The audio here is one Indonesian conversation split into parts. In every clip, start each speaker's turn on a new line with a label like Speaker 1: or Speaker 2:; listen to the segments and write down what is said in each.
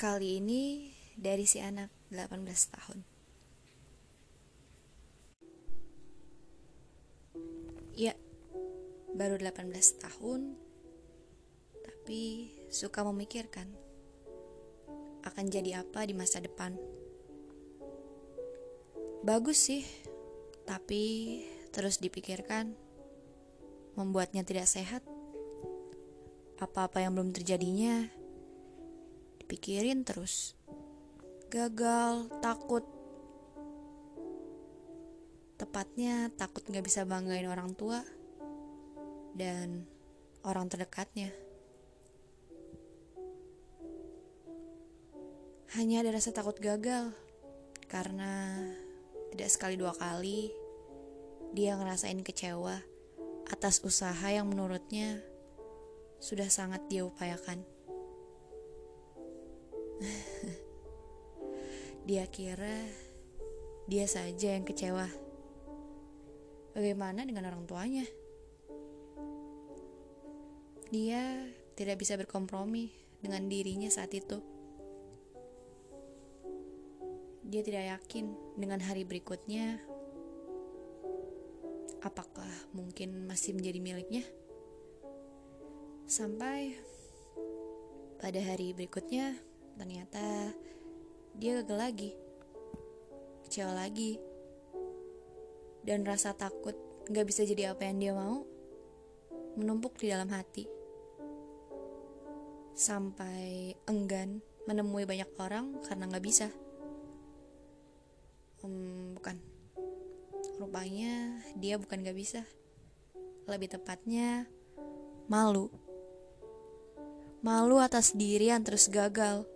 Speaker 1: Kali ini dari si anak 18 tahun. Ya, baru 18 tahun, tapi suka memikirkan akan jadi apa di masa depan. Bagus sih, tapi terus dipikirkan membuatnya tidak sehat. Apa-apa yang belum terjadinya dipikirin terus. Gagal, takut. Tepatnya takut gak bisa banggain orang tua dan orang terdekatnya. Hanya ada rasa takut gagal karena tidak sekali dua kali dia ngerasain kecewa atas usaha yang menurutnya sudah sangat dia upayakan. Dia kira dia saja yang kecewa. Bagaimana dengan orang tuanya? Dia tidak bisa berkompromi dengan dirinya saat itu. Dia tidak yakin dengan hari berikutnya apakah mungkin masih menjadi miliknya. Sampai pada hari berikutnya ternyata dia gagal lagi. Kecewa lagi. Dan rasa takut gak bisa jadi apa yang dia mau menumpuk di dalam hati. Sampai enggan menemui banyak orang karena gak bisa hmm, bukan rupanya dia bukan gak bisa lebih tepatnya malu malu atas diri yang terus gagal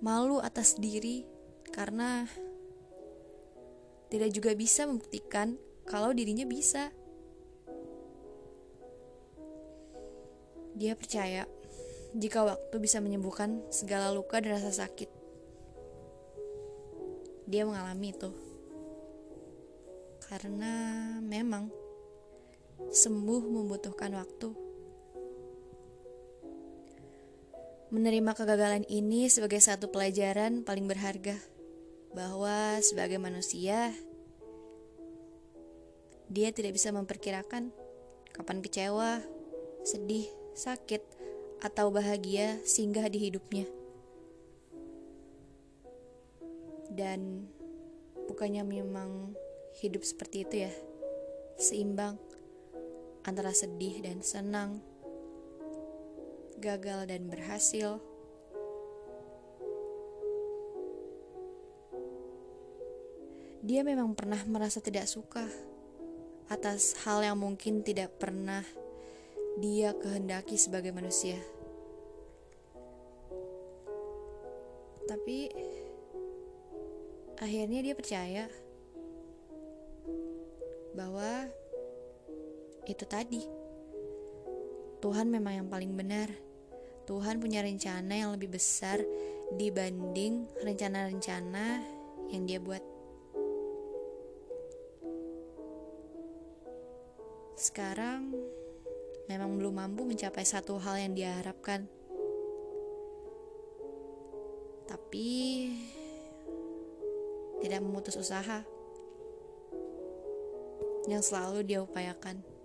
Speaker 1: malu atas diri karena tidak juga bisa membuktikan kalau dirinya bisa dia percaya jika waktu bisa menyembuhkan segala luka dan rasa sakit dia mengalami itu. Karena memang sembuh membutuhkan waktu. Menerima kegagalan ini sebagai satu pelajaran paling berharga bahwa sebagai manusia dia tidak bisa memperkirakan kapan kecewa, sedih, sakit, atau bahagia singgah di hidupnya. dan bukannya memang hidup seperti itu ya seimbang antara sedih dan senang gagal dan berhasil. Dia memang pernah merasa tidak suka atas hal yang mungkin tidak pernah dia kehendaki sebagai manusia. Tapi akhirnya dia percaya bahwa itu tadi. Tuhan memang yang paling benar. Tuhan punya rencana yang lebih besar dibanding rencana-rencana yang dia buat. Sekarang memang belum mampu mencapai satu hal yang dia harapkan. Tapi tidak memutus usaha yang selalu dia upayakan.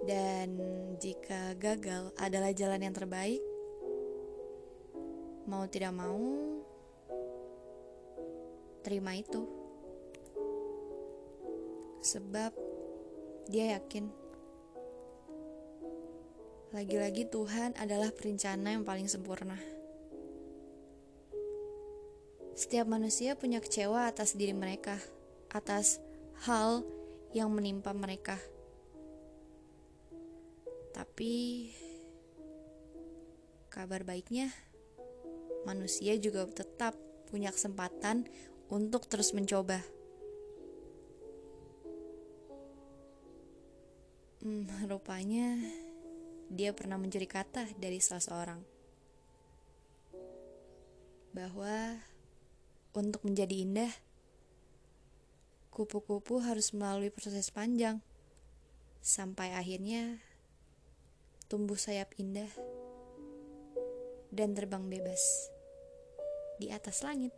Speaker 1: Dan jika gagal adalah jalan yang terbaik, mau tidak mau, terima itu. Sebab dia yakin lagi-lagi Tuhan adalah perencana yang paling sempurna. Setiap manusia punya kecewa atas diri mereka, atas hal yang menimpa mereka. Tapi kabar baiknya, manusia juga tetap punya kesempatan untuk terus mencoba. Hmm, rupanya dia pernah mencuri kata dari salah seorang bahwa untuk menjadi indah, kupu-kupu harus melalui proses panjang sampai akhirnya tumbuh sayap indah dan terbang bebas di atas langit.